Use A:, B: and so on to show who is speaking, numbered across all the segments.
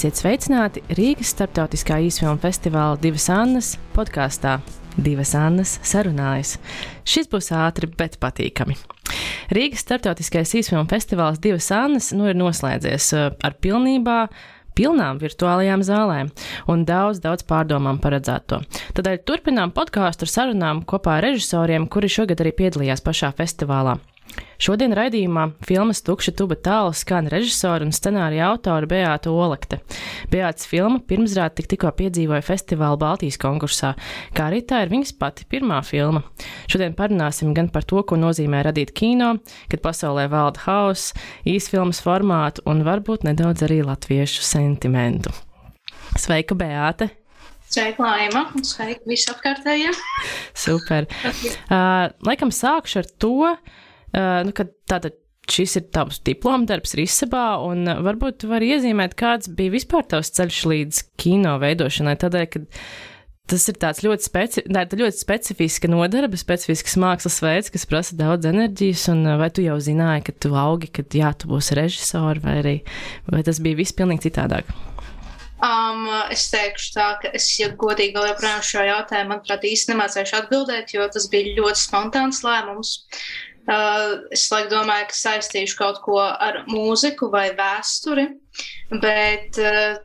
A: Esiet sveicināti Rīgas starptautiskā īsfilmu festivāla Divas Annas podkāstā. Divas Annas sarunājas. Šis būs ātri, bet patīkami. Rīgas starptautiskais īsfilmu festivāls Divas Annas nu ir noslēdzies uh, ar pilnībā pilnām virtuālajām zālēm un daudz, daudz pārdomām paredzēto. Tādēļ turpinām podkāstu ar sarunām kopā ar režisoriem, kuri šogad arī piedalījās pašā festivālā. Šodien raidījumā filmas Tukša tuba tālu skan režisora un scenārija autora Beāta Olekte. Beātas filma pirmsrāde tik tikko piedzīvoja festivāla Baltijas konkursā, kā arī tā ir viņas pati pirmā filma. Šodien parunāsim gan par to, ko nozīmē radīt kino, kad pasaulē valda hauss, īsfilmas formātu un varbūt nedaudz arī latviešu sentimentu. Sveika, Beāte!
B: Sveika, Laima, sveika visapkārtējiem!
A: Super! Uh, laikam sākšu ar to, Uh, nu, tātad šis ir tavs diploma darbs Risabā, un uh, varbūt tu vari iezīmēt, kāds bija vispār tavs ceļš līdz kino veidošanai, tādēļ, ka tas ir tāds ļoti, speci tā ļoti specifiska nodarbe, specifisks mākslas veids, kas prasa daudz enerģijas, un uh, vai tu jau zināji, ka tu augi, kad jā, tu būsi režisori, vai arī vai tas bija viss pilnīgi citādāk?
B: Um, es teikšu tā, ka es, ja godīgi vēl joprojām šo jautājumu, manuprāt, īsti nemācēšu atbildēt, jo tas bija ļoti spontāns lēmums. Uh, es laikam domāju, ka saistīšu kaut ko ar mūziku vai vēsturi, bet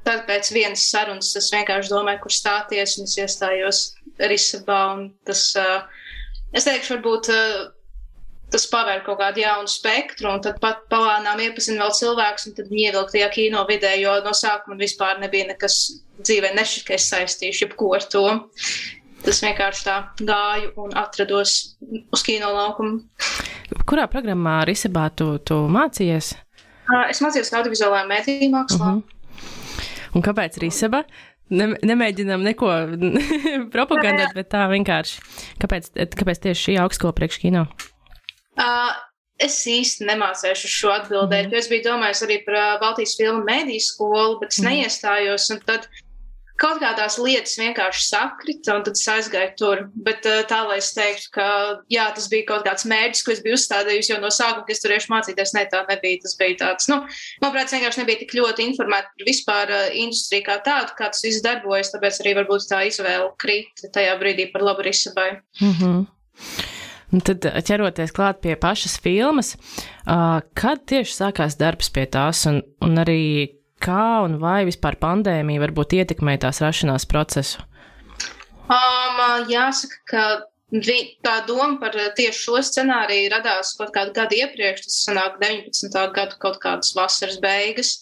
B: tad pēc vienas sarunas es vienkārši domāju, kur stāties, un es iestājos Risabā, tas, es teikšu, varbūt tas pavēr kaut kādu jaunu spektru, un tad pat palānām iepazina vēl cilvēks, un tad viņi ievilk tajā kino vidē, jo no sākuma vispār nebija nekas dzīvē nešķiet, ka es saistīšu jebko ar to. Tas vienkārši tā gāju un atrados uz kino laukumu.
A: Kurā programmā Risabā tu, tu mācījies?
B: Es mācījos audiovizuālajā mēdīju mākslā. Uh
A: -huh. Un kāpēc Risaba? Ne, nemēģinām neko propagandēt, bet tā vienkārši. Kāpēc, kāpēc tieši šī augstskola priekš kino?
B: Uh, es īsti nemācīšu šo atbildēt, mm. jo es biju domājis arī par Baltijas filmu mēdīju skolu, bet es mm. neiestājos. Tad kaut kādās lietas vienkārši sakrita, un tad es aizgāju tur. Bet eh, tā, lai es teiktu, ka jā, tas bija kaut kāds mērķis, ko es biju uzstādījusi jau no sākuma, ka es turēšu mācīties, ne tā nebija. Tas bija tāds, nu, manuprāt, vienkārši nebija tik ļoti informēta par vispār uh, industriju kā tādu, kā tas viss darbojas, tāpēc arī varbūt tā izvēle krīt tajā brīdī par labu risabai.
A: Mm -hmm. Un tad eh, ķeroties klāt pie pašas filmas, uh, kad tieši sākās darbs pie tās, un, un arī kā un vai vispār pandēmija varbūt ietekmē tās rašanās procesu?
B: Um, jāsaka, ka tā doma par tieši šo scenāriju radās kaut kādu gadu iepriekš, tas sanāk 19. gadu kaut kādas vasaras beigas.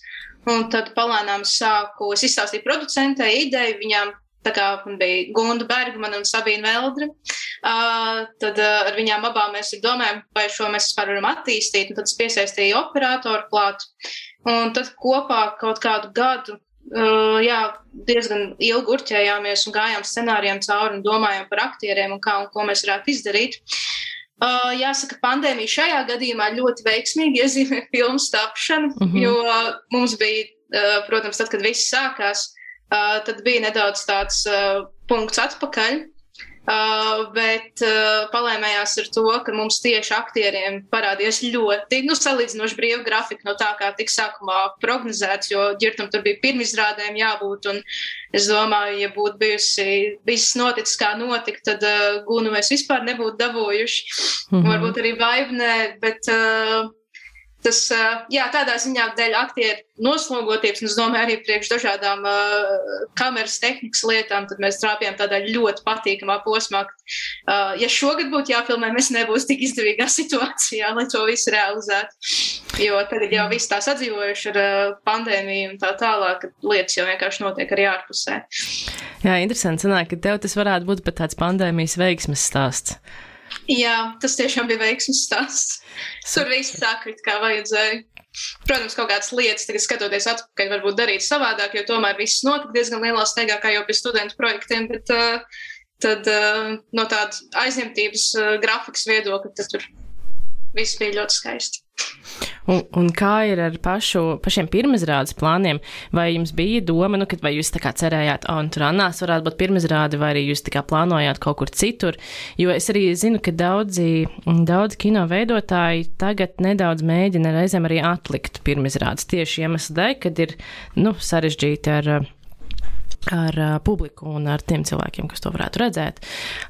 B: Un tad palēnām sāku, es izstāstīju producentei ideju, viņām tā kā bija Gunda Bergmana un Sabīna Veldre. Uh, tad uh, ar viņām abām mēs domājam, vai šo mēs varam attīstīt. Un tad es piesaistīju operatoru klāt. Un tad kopā kaut kādu gadu Uh, jā, diezgan ilgi urķējāmies un gājām scenārijiem cauri un domājām par aktieriem un kā un ko mēs varētu izdarīt. Uh, jāsaka, pandēmija šajā gadījumā ļoti veiksmīgi iezīmē filmu tapšanu, uh mhm. -huh. jo mums bija, uh, protams, tad, kad viss sākās, uh, tad bija nedaudz tāds uh, punkts atpakaļ. Uh, bet uh, palēmējās ar to, ka mums tieši aktieriem parādījās ļoti, nu, salīdzinoši brīva grafika no tā, kā tika sākumā prognozēts, jo ģirtam tur bija pirmizrādēm jābūt, es domāju, ja būtu bijusi, viss noticis kā notika, tad uh, gunu mēs vispār nebūtu dabūjuši, mm -hmm. varbūt arī vaivnē, bet uh, Tas, jā, tādā ziņā dēļ aktieru noslogotības, un es domāju, arī priekš dažādām uh, kameras tehnikas lietām, tad mēs trāpījām tādā ļoti patīkamā posmā. Uh, ja šogad būtu jāfilmē, mēs nebūtu tik izdevīgā situācijā, lai to visu realizētu. Jo tagad jau viss tā sadzīvojuši ar uh, pandēmiju un tā tālāk, ka lietas jau vienkārši notiek arī ārpusē.
A: Jā, interesanti sanāk, ka tev tas varētu būt pat tāds pandēmijas veiksmes stāsts.
B: Jā, tas tiešām bija veiksmīgs stāsts. Tur viss sakrit, kā vajadzēja. Protams, kaut kādas lietas, tagad skatoties atpakaļ, varbūt darīt savādāk, jo tomēr viss notika diezgan lielā steigā, kā jau pie studentu projektiem. Bet, uh, tad uh, no tādas aizņemtības uh, grafikas viedokļa tur viss bija ļoti skaisti.
A: Un, un kā ir ar pašu, pašiem pirmizrādes plāniem? Vai jums bija doma, nu, vai jūs tā kā cerējāt, oh, un tur Annās varētu būt pirmizrāde, vai arī jūs tā kā plānojāt kaut kur citur? Jo es arī zinu, ka daudzi, daudzi kino veidotāji tagad nedaudz mēģina reizēm arī atlikt pirmizrādes tieši iemeslu dēļ, kad ir, nu, sarežģīti ar ar uh, publiku un ar tiem cilvēkiem, kas to varētu redzēt.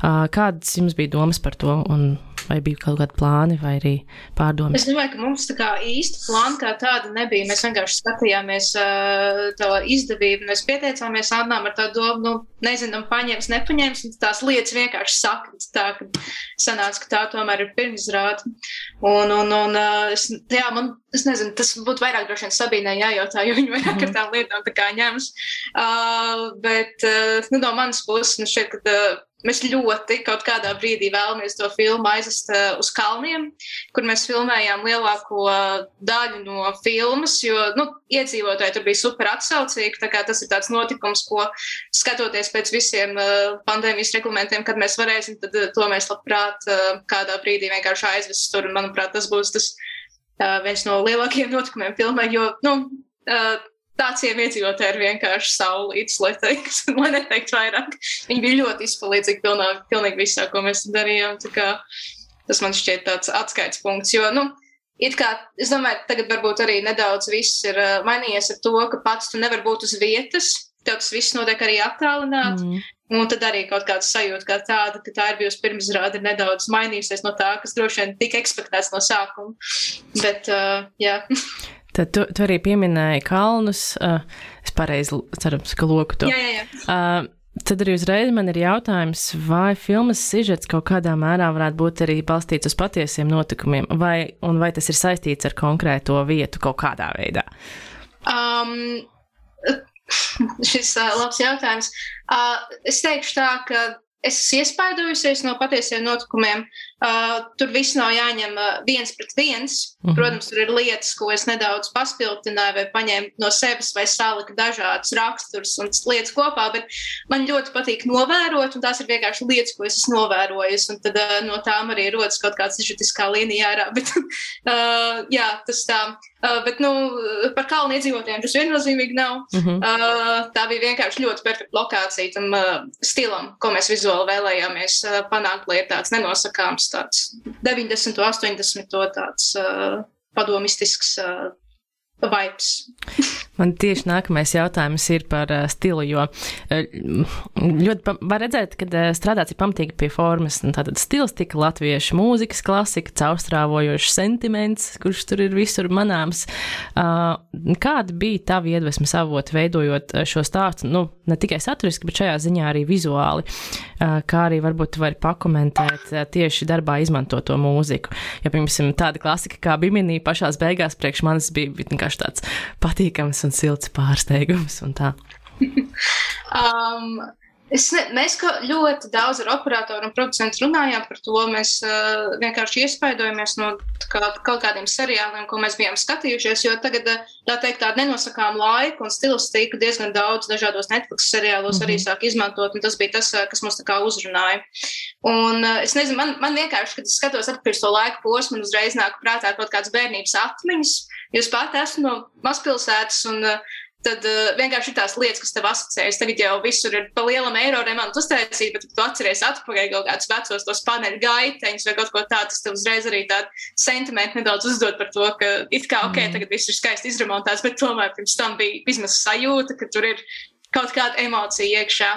A: Uh, kādas jums bija domas par to, un vai bija kaut kādi plāni vai arī pārdomas?
B: Es domāju, ka mums tā kā īsti plāna kā tāda nebija. Mēs vienkārši skatījāmies uh, to izdevību, mēs pieteicāmies Annām ar tādu domu, nu, nezinām, paņems, nepaņems, un tās lietas vienkārši sakrit tā, ka sanāca, ka tā tomēr ir pirmizrāde. Un, un, un uh, es, jā, man, es nezinu, tas būtu vairāk droši vien Sabīnai jājautā, jo viņi vairāk mm -hmm. ar tām lietām tā kā ņems. Uh, bet, uh, nu, no manas puses, nu, šeit, kad uh, Mēs ļoti kaut kādā brīdī vēlamies to filmu aizvest uh, uz kalniem, kur mēs filmējām lielāko daļu no filmas, jo nu, iedzīvotāji tur bija super atsaucīgi. Tas ir tāds notikums, ko skatoties pēc visiem uh, pandēmijas reglamentiem, kad mēs varēsim, tad uh, to mēs labprāt kādā brīdī vienkārši aizvest tur. Un, manuprāt, tas būs tas viens no lielākajiem notikumiem filmai, jo nu, Tāciem iedzīvotājiem ir vienkārši saulītas, lai, teikt, lai neteikt vairāk. Viņi bija ļoti izpalīdzīgi pilnā, pilnīgi visā, ko mēs darījām. Tas man šķiet tāds atskaits punkts. Jo, nu, it kā, es domāju, tagad varbūt arī nedaudz viss ir uh, mainījies ar to, ka pats tu nevar būt uz vietas. Tev tas viss notiek arī attālināti. Mm. Un tad arī kaut kāda sajūta, kā tāda, ka tā ir bijusi pirmsrāde, ir nedaudz mainījusies no tā, kas droši vien tika ekspektēts no sākuma. Bet, uh, jā.
A: Tad tu, tu arī pieminēji kalnus. Uh, es pareizi ceru, ka loku to.
B: Jā, jā, jā. Uh,
A: Tad arī uzreiz man ir jautājums, vai filmas sižets kaut kādā mērā varētu būt arī balstīts uz patiesiem notikumiem, vai, un vai tas ir saistīts ar konkrēto vietu kaut kādā veidā?
B: Um, šis uh, labs jautājums. Uh, es teikšu tā, ka es esmu iespaidojusies no patiesiem notikumiem. Uh, tur viss nav jāņem uh, viens pret viens. Mm -hmm. Protams, tur ir lietas, ko es nedaudz paspildināju, vai paņēmu no sevis, vai saliku dažādas raksturus un lietas kopā. Bet man ļoti patīk novērot, un tās ir vienkārši lietas, ko es esmu novērojis. Un tad uh, no tām arī rodas kaut kāda izjūtiskā līnija ārā. Bet, uh, jā, tas tā. Uh, bet, nu, par kalnu iedzīvotājiem tas viennozīmīgi nav. Mm -hmm. uh, tā bija vienkārši ļoti perfekta lokācija tam uh, stilam, ko mēs vizuāli vēlējāmies uh, panākt, lai ir tāds nenosakāms tāds 90. un 80. tāds uh, padomistisks uh, vibes.
A: Man tieši nākamais jautājums ir par uh, stilu, jo uh, ļoti var redzēt, ka uh, strādāts ir pamatīgi pie formas. Tātad stils tika latviešu mūzikas klasika, caurstrāvojošs sentiments, kurš tur ir visur manāms. Uh, kāda bija tava iedvesmas avota veidojot šo stāstu, nu, ne tikai saturiski, bet šajā ziņā arī vizuāli, uh, kā arī varbūt tu vari pakomentēt uh, tieši darbā izmantoto mūziku. Ja, piemēram, tāda klasika kā Bimini pašās beigās priekš manis bija vienkārši tāds patīkams un silts pārsteigums. Un
B: um, Es ne, mēs ļoti daudz ar operatoru un producentu runājām par to. Mēs uh, vienkārši iespaidojamies no kā, kaut kādiem seriāliem, ko mēs bijām skatījušies. Jo tagad, tā teikt, tāda nenosakām laika un stilistiku diezgan daudz dažādos Netflix seriālos mm -hmm. arī mhm. sāk izmantot. Tas bija tas, kas mums uzrunāja. Un uh, es nezinu, man, man vienkārši, kad es skatos atpakaļ to laika posmu, uzreiz nāk prātā kaut kādas bērnības atmiņas. Jūs pat esat no mazpilsētas un uh, tad uh, vienkārši tās lietas, kas tev asociējas. Tagad jau visur ir pa lielam eiro remontu uztaisīt, bet tu atceries atpakaļ kaut kādus vecos tos paneļu gaiteņus vai kaut ko tādu, tas tev uzreiz arī tādu sentimentu nedaudz uzdod par to, ka it kā ok, mm. tagad viss ir skaisti izremontēts, bet tomēr pirms tam bija vismaz sajūta, ka tur ir kaut kāda emocija iekšā.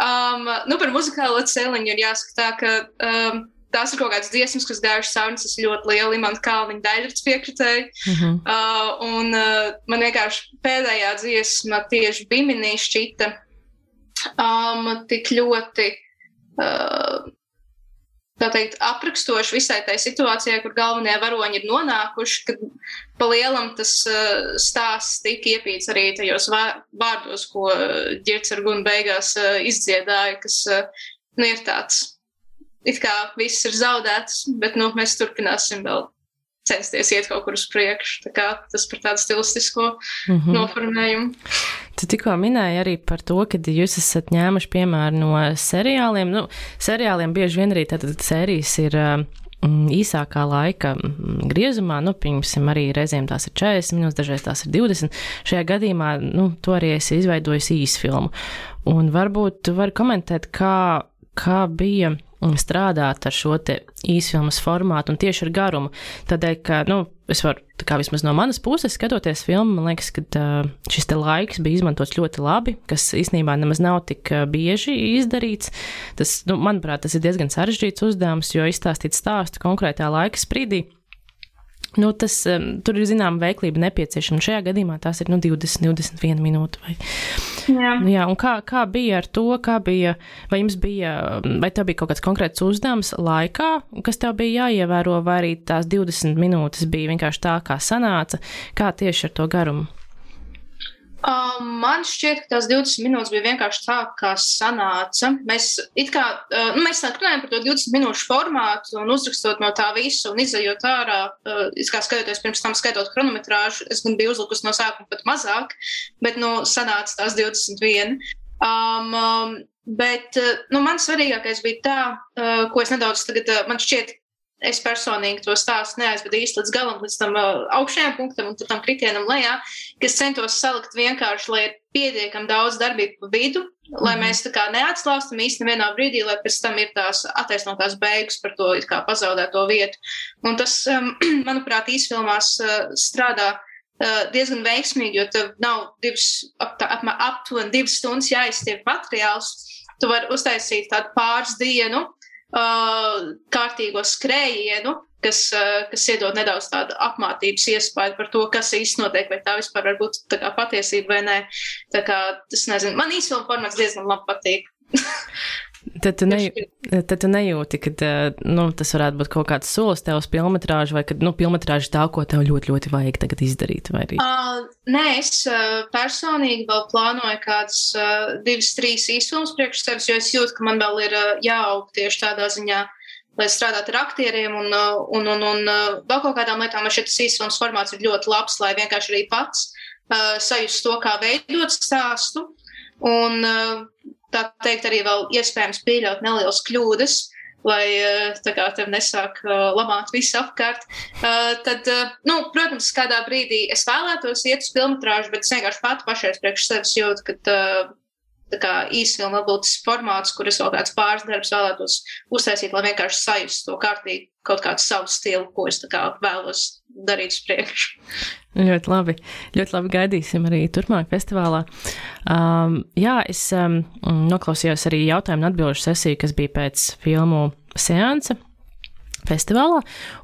B: Um, nu, par muzikālo celiņu ir jāsaka tā, ka um, tās ir kaut kādas dziesmas, kas gājušas saunas, es ļoti lielu imanta kalniņu daļrads piekritēju. Mm -hmm. uh, un uh, man vienkārši pēdējā dziesma tieši Biminī šķita um, tik ļoti, uh, tā teikt, aprakstoši visai tai situācijai, kur galvenie varoņi ir nonākuši, kad pa lielam tas uh, stāsts tika iepīts arī tajos vārdos, ko Girts ar Gunu beigās uh, izdziedāja, kas uh, nu, ir tāds it kā viss ir zaudēts, bet nu, mēs turpināsim vēl censties iet kaut kur uz priekšu. Tas par tādu stilistisko mm -hmm. noformējumu.
A: Tu tikko minēji arī par to, ka jūs esat ņēmuši piemēru no seriāliem. Nu, seriāliem bieži vien arī tātad sērijas ir. Uh, īsākā laika mm, griezumā, nu, piemēram, arī reizēm tās ir 40 minūtes, dažreiz tās ir 20. Šajā gadījumā, nu, to arī es izveidoju īsfilmu. Un varbūt tu vari komentēt, kā, kā bija strādāt ar šo īsfilmas formātu un tieši ar garumu. Tādēļ, ka, nu, es varu, kā vismaz no manas puses, skatoties filmu, man liekas, ka uh, šis laiks bija izmantots ļoti labi, kas īstenībā nemaz nav tik bieži izdarīts. Tas, nu, manuprāt, tas ir diezgan sarežģīts uzdevums, jo izstāstīt stāstu konkrētā laika sprīdī Nu, tas, um, tur ir zināma veiklība nepieciešama. Šajā gadījumā tās ir nu, 20, 21 minūtes. Vai, jā. Nu, jā, kā, kā bija ar to, bija, vai jums bija, vai tev bija kaut kāds konkrēts uzdevums laikā, kas tev bija jāievēro, vai arī tās 20 minūtes bija vienkārši tā, kā sanāca, kā tieši ar to garumu?
B: Uh, man šķiet, ka tās 20 minūtes bija vienkārši tā, kā sanāca. Mēs, kā, uh, nu, mēs runājam par to 20 minūšu formātu, un uzrakstot no tā visu, un izējot ārā, uh, kā skatoties pirms tam, skaitot chronometrāžu, es gan biju uzlikusi no sākuma pat mazāk, bet nu, sanāca tās 21. Um, um, bet nu, man svarīgākais bija tā, ko es nedaudz tagad, man šķiet, es personīgi to stāstu neaizvedu īsti līdz galam, līdz tam uh, augšējam punktam un tam kritienam lejā, kas centos salikt vienkārši, lai ir pietiekami daudz darbību pa vidu, mm. lai mhm. mēs tā kā neatslāstam īsti vienā brīdī, lai pēc tam ir tās attaisnotās beigas par to kā pazaudēto vietu. Un tas, um, manuprāt, īsfilmās uh, strādā uh, diezgan veiksmīgi, jo tev nav divas, ap, ap, aptuveni divas stundas jāizstiep materiāls. Tu vari uztaisīt tādu pāris dienu kārtīgo skrējienu, kas, kas iedod nedaudz tādu apmātības iespēju par to, kas īsti notiek, vai tā vispār var būt patiesība vai nē. Tā kā, tas nezinu, man īstenībā formāts diezgan labi patīk.
A: Tad tu, ne, tad tu nejūti, ka nu, tas varētu būt kaut kāds solis tev uz filmatrāžu, vai ka nu, ir tā, ko tev ļoti, ļoti vajag tagad izdarīt? Uh,
B: nē, es uh, personīgi vēl plānoju kādas uh, divas, trīs īsums priekš sevis, jo es jūtu, ka man vēl ir uh, jāaug tieši tādā ziņā. Lai strādātu ar aktieriem un, un, un, un vēl kaut kādām lietām, man šis īsums formāts ir ļoti labs, lai vienkārši arī pats uh, sajust to, kā veidot stāstu. Un, uh, tā teikt, arī vēl iespējams pieļaut nelielas kļūdas, lai eh, tā kā tev nesāk uh, lamāt visu apkārt. Uh, tad, nu, protams, kādā brīdī es vēlētos iet uz filmatrāžu, bet es vienkārši pati pašais priekš sevis jūtu, ka kā īsfilma būtu tas formāts, kur es vēl kāds pāris darbs vēlētos uztaisīt, lai vienkārši sajustu to kārtīgi kaut kādu savu stilu, ko es kā vēlos darīt uz priekšu.
A: Ļoti labi. Ļoti labi gaidīsim arī turpmāk festivālā. Um, jā, es um, noklausījos arī jautājumu un atbilžu sesiju, kas bija pēc filmu seansa festivālā,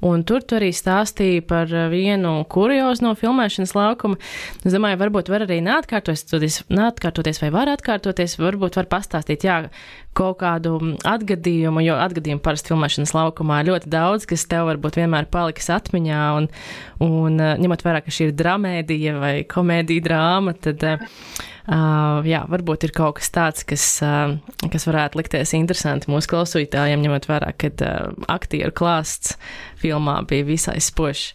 A: un tur tu arī stāstīja par vienu kuriozu no filmēšanas laukuma. Es domāju, varbūt var arī neatkārtoties, neatkārtoties vai var atkārtoties, varbūt var pastāstīt, jā, kaut kādu atgadījumu, jo atgadījumu parasti filmēšanas laukumā ļoti daudz, kas tev varbūt vienmēr paliks atmiņā, un, un ņemot vērā, ka šī ir dramēdija vai komēdija drāma, tad Uh, jā, varbūt ir kaut kas tāds, kas, uh, kas varētu likties interesanti mūsu klausītājiem, ņemot vērā, ka uh, aktieru klāsts filmā bija visai spožs.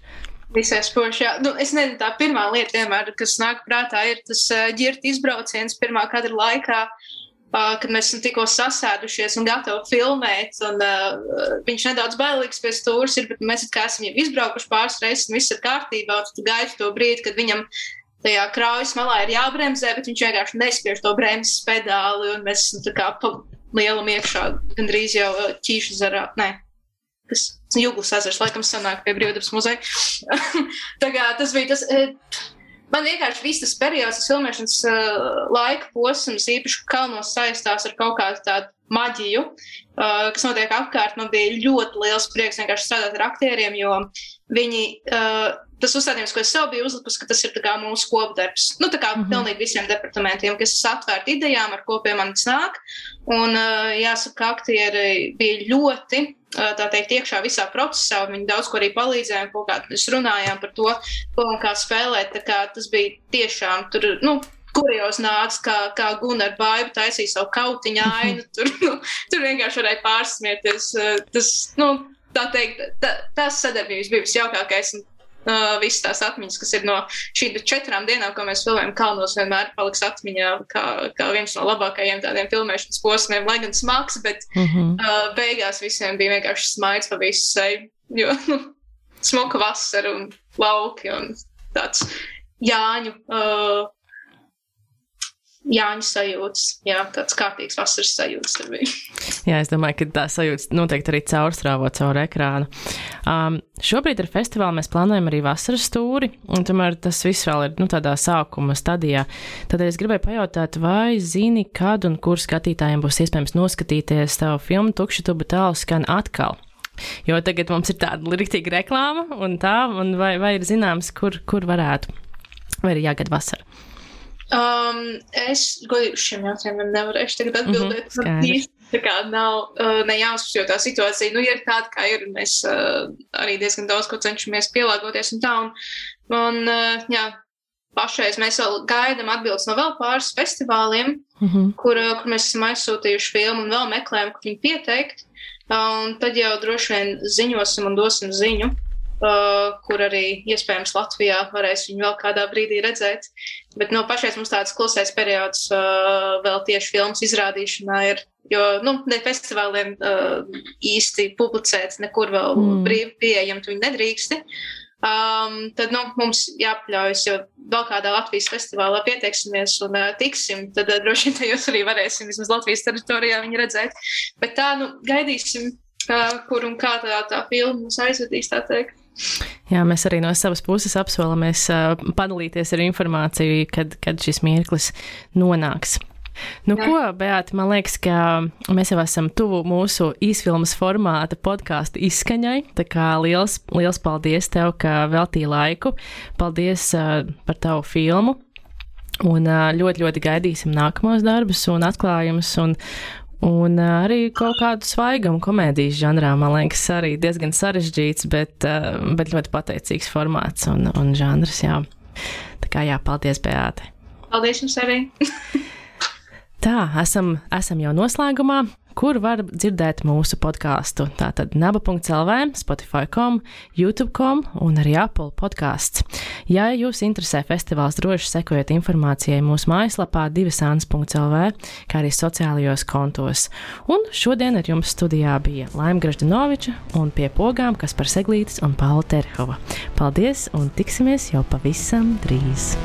B: Visai spoži, jā. Nu, es nezinu, tā pirmā lieta, vienmēr, kas nāk prātā, ir tas uh, ģirta izbrauciens pirmā kadra laikā, uh, kad mēs tikko sasēdušies un gatavi filmēt. Un, uh, viņš nedaudz bailīgs pēc stūres ir, bet mēs kā esam jau izbraukuši pāris reizes un viss ir kārtībā. Tu gaidi to brīdi, kad viņam tajā kraujas malā ir jābremzē, bet viņš vienkārši nespiež to bremzes pedāli, un mēs esam tā kā pa lielam iekšā gandrīz jau uh, ķīšu zarā. Nē. Tas Jūglas ezers laikam sanāk pie brīvdabas muzeja. tā kā tas bija tas. Eh, man vienkārši viss tas periods, tas filmēšanas uh, laika posms, īpaši kalnos saistās ar kaut kādu tādu maģiju, uh, kas notiek apkārt. Man bija ļoti liels prieks vienkārši strādāt ar aktieriem, jo viņi uh, tas uzstādījums, ko es sev biju uzlikusi, ka tas ir mūsu kopdarbs. Nu, tā kā mm -hmm. pilnīgi visiem departamentiem, kas ir atvērti idejām, ar ko pie manis nāk. Un jāsaka, aktieri bija ļoti tā teikt, iekšā visā procesā. Viņi daudz ko arī palīdzēja, mēs runājām par to, ko un kā spēlēt. Tā kā tas bija tiešām tur, nu, kurjos nāca, kā, kā Gunārs Baiba taisīja savu kautiņu ainu. Tur, nu, tur vienkārši varēja pārsmieties. Tas, nu, tā teikt, tā, tās sadarbības bija visjaukākais. Un Uh, visas tās atmiņas, kas ir no šīm četrām dienām, ko mēs filmējam, kalnos vienmēr paliks atmiņā kā, kā viens no labākajiem tādiem filmēšanas posmiem, lai gan smags, bet mm -hmm. uh, beigās visiem bija vienkārši smaids pa visu seju, jo nu, smuka vasara un lauki un tāds Jāņu uh, Jāņa sajūtas, jā, tāds kārtīgs vasaras sajūtas tur bija.
A: Jā, es domāju, ka tā sajūta noteikti arī caurstrāvo caur ekrānu. Um, šobrīd ar festivālu mēs plānojam arī vasaras stūri, un tomēr tas viss vēl ir nu, tādā sākuma stadijā. Tādēļ es gribēju pajautāt, vai zini, kad un kur skatītājiem būs iespējams noskatīties tavu filmu Tukša tuba tālu skan atkal? Jo tagad mums ir tāda rīktīga reklāma, un tā, un vai, vai ir zināms, kur, kur varētu, vai ir jāgad vasara?
B: Um, es godīgi uz šiem jautājumiem nevarēšu tagad atbildēt. Mm -hmm, tā kā nav uh, ne jāuzsver, jo tā situācija, nu, ir tāda, kā ir, mēs uh, arī diezgan daudz ko cenšamies pielāgoties un tā. Un, un uh, jā, pašreiz mēs vēl gaidām atbildes no vēl pāris festivāliem, mm -hmm. kur, uh, kur mēs esam aizsūtījuši filmu un vēl meklējam, kur viņu pieteikt. Uh, un tad jau droši vien ziņosim un dosim ziņu kur arī iespējams Latvijā varēs viņu vēl kādā brīdī redzēt. Bet no nu, pašais mums tāds klusais periods uh, vēl tieši filmas izrādīšanā ir. Jo nu, ne festivāliem uh, īsti publicēt, nekur vēl mm. brīvi pieejam, tu viņi nedrīksti. Um, tad nu, mums jāpaļaujas, jo vēl kādā Latvijas festivālā pieteiksimies un uh, tiksim, tad uh, droši vien tajos arī varēsim vismaz Latvijas teritorijā viņu redzēt. Bet tā, nu, gaidīsim, uh, kur un kā tā, tā filma mums aizvedīs, tā teikt.
A: Jā, mēs arī no savas puses apsolamies padalīties ar informāciju, kad, kad šis mirklis nonāks. Nu, ko, Beata, man liekas, ka mēs jau esam tuvu mūsu īsfilmas formāta podkāstu izskaņai. Tā kā liels, liels paldies tev, ka veltīji laiku. Paldies uh, par tavu filmu. Un uh, ļoti, ļoti gaidīsim nākamos darbus un atklājumus. Un, Un arī kaut kādu svaigumu komēdijas žanrā, man liekas, arī diezgan sarežģīts, bet, bet ļoti pateicīgs formāts un, un žanrs. Jā. Tā kā jā, paldies, Beāte.
B: Paldies jums arī.
A: Tā, esam, esam jau noslēgumā kur var dzirdēt mūsu podkāstu. Tātad naba.lv, Spotify.com, YouTube.com un arī Apple podkāsts. Ja jūs interesē festivāls, droši sekojiet informācijai mūsu mājaslapā divasāns.lv, kā arī sociālajos kontos. Un šodien ar jums studijā bija Laima Graždanoviča un pie pogām Kaspar Seglītis un Paula Terhova. Paldies un tiksimies jau pavisam drīz!